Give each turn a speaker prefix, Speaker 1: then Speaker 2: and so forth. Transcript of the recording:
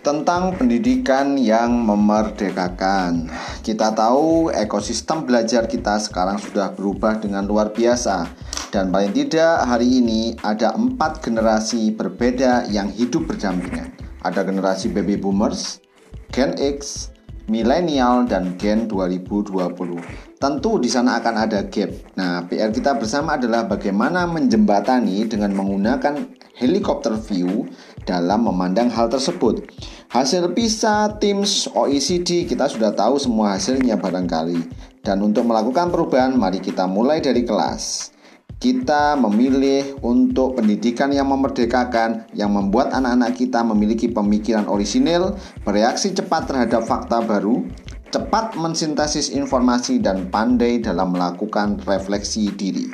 Speaker 1: tentang pendidikan yang memerdekakan. Kita tahu ekosistem belajar kita sekarang sudah berubah dengan luar biasa dan paling tidak hari ini ada empat generasi berbeda yang hidup berdampingan. Ada generasi baby boomers, Gen X, milenial dan Gen 2020. Tentu di sana akan ada gap. Nah, PR kita bersama adalah bagaimana menjembatani dengan menggunakan helikopter view dalam memandang hal tersebut. Hasil PISA, TIMS, OECD kita sudah tahu semua hasilnya barangkali. Dan untuk melakukan perubahan, mari kita mulai dari kelas. Kita memilih untuk pendidikan yang memerdekakan, yang membuat anak-anak kita memiliki pemikiran orisinil, bereaksi cepat terhadap fakta baru, cepat mensintesis informasi, dan pandai dalam melakukan refleksi diri.